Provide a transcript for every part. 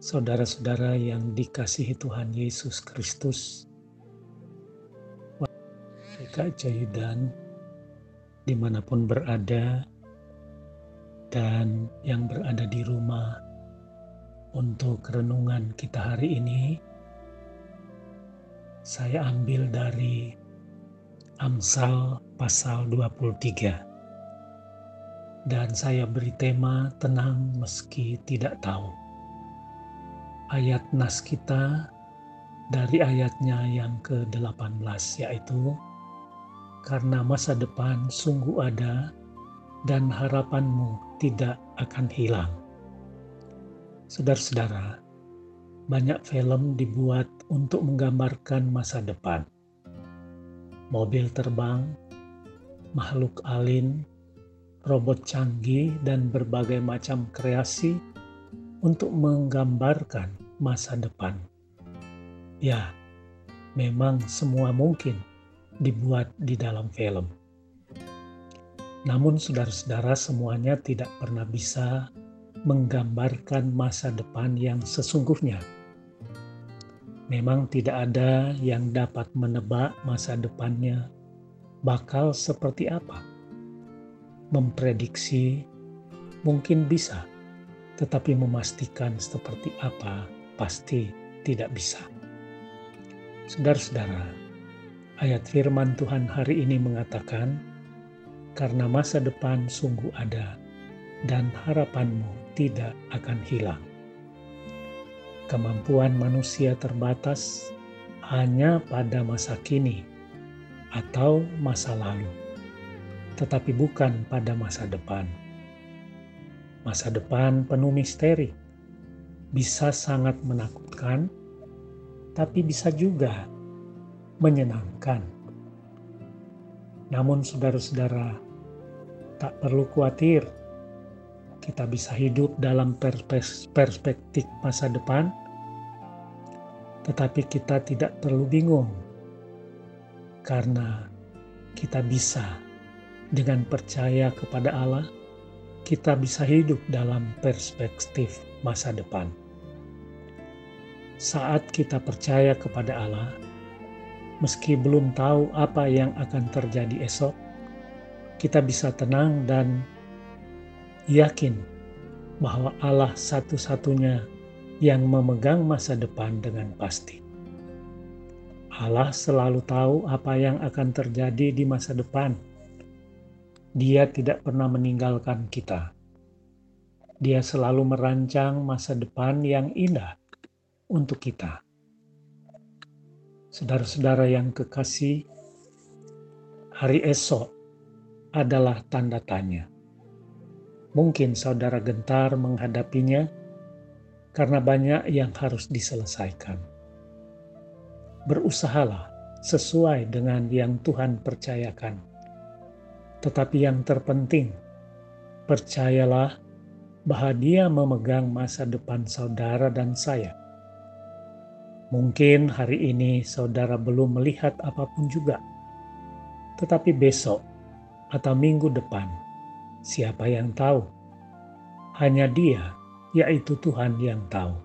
saudara-saudara yang dikasihi Tuhan Yesus Kristus, PK Jayudan, di mana pun berada, dan yang berada di rumah untuk renungan kita hari ini, saya ambil dari Amsal pasal 23. Dan saya beri tema tenang meski tidak tahu ayat nas kita dari ayatnya yang ke-18 yaitu karena masa depan sungguh ada dan harapanmu tidak akan hilang. Saudara-saudara, banyak film dibuat untuk menggambarkan masa depan. Mobil terbang, makhluk alin, robot canggih, dan berbagai macam kreasi untuk menggambarkan masa depan. Ya, memang semua mungkin dibuat di dalam film. Namun saudara-saudara semuanya tidak pernah bisa menggambarkan masa depan yang sesungguhnya. Memang tidak ada yang dapat menebak masa depannya bakal seperti apa. Memprediksi mungkin bisa, tetapi memastikan seperti apa pasti tidak bisa. Saudara-saudara, ayat firman Tuhan hari ini mengatakan, "Karena masa depan sungguh ada, dan harapanmu tidak akan hilang." Kemampuan manusia terbatas hanya pada masa kini atau masa lalu, tetapi bukan pada masa depan Masa depan penuh misteri, bisa sangat menakutkan, tapi bisa juga menyenangkan. Namun, saudara-saudara, tak perlu khawatir. Kita bisa hidup dalam perspektif masa depan, tetapi kita tidak perlu bingung karena kita bisa dengan percaya kepada Allah kita bisa hidup dalam perspektif masa depan. Saat kita percaya kepada Allah, meski belum tahu apa yang akan terjadi esok, kita bisa tenang dan yakin bahwa Allah satu-satunya yang memegang masa depan dengan pasti. Allah selalu tahu apa yang akan terjadi di masa depan dia tidak pernah meninggalkan kita. Dia selalu merancang masa depan yang indah untuk kita. Saudara-saudara yang kekasih, hari esok adalah tanda tanya. Mungkin saudara gentar menghadapinya karena banyak yang harus diselesaikan. Berusahalah sesuai dengan yang Tuhan percayakan tetapi yang terpenting, percayalah bahwa Dia memegang masa depan saudara dan saya. Mungkin hari ini saudara belum melihat apa pun juga, tetapi besok atau minggu depan, siapa yang tahu? Hanya Dia, yaitu Tuhan, yang tahu.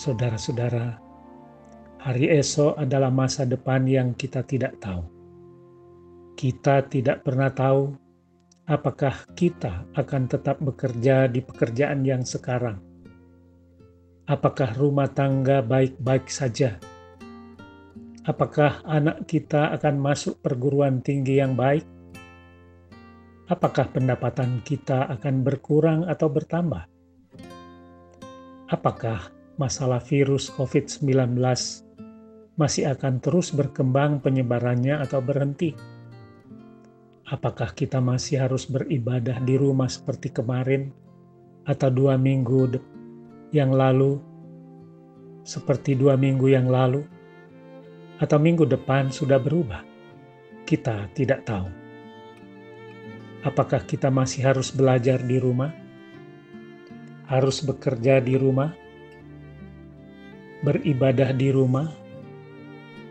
Saudara-saudara, hari esok adalah masa depan yang kita tidak tahu kita tidak pernah tahu apakah kita akan tetap bekerja di pekerjaan yang sekarang. Apakah rumah tangga baik-baik saja? Apakah anak kita akan masuk perguruan tinggi yang baik? Apakah pendapatan kita akan berkurang atau bertambah? Apakah masalah virus COVID-19 masih akan terus berkembang penyebarannya atau berhenti? Apakah kita masih harus beribadah di rumah seperti kemarin, atau dua minggu yang lalu, seperti dua minggu yang lalu, atau minggu depan sudah berubah? Kita tidak tahu. Apakah kita masih harus belajar di rumah? Harus bekerja di rumah? Beribadah di rumah?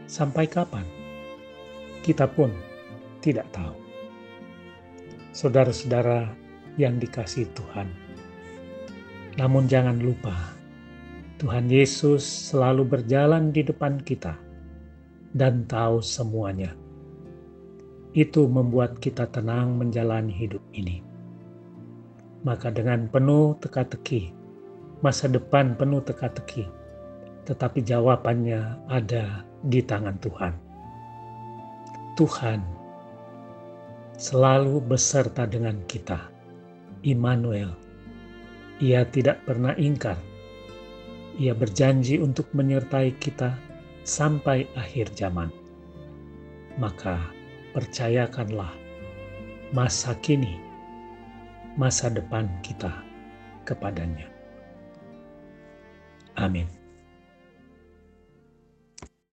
Sampai kapan? Kita pun tidak tahu saudara-saudara yang dikasih Tuhan. Namun jangan lupa, Tuhan Yesus selalu berjalan di depan kita dan tahu semuanya. Itu membuat kita tenang menjalani hidup ini. Maka dengan penuh teka-teki, masa depan penuh teka-teki, tetapi jawabannya ada di tangan Tuhan. Tuhan selalu beserta dengan kita. Immanuel. Ia tidak pernah ingkar. Ia berjanji untuk menyertai kita sampai akhir zaman. Maka percayakanlah masa kini, masa depan kita kepadanya. Amin.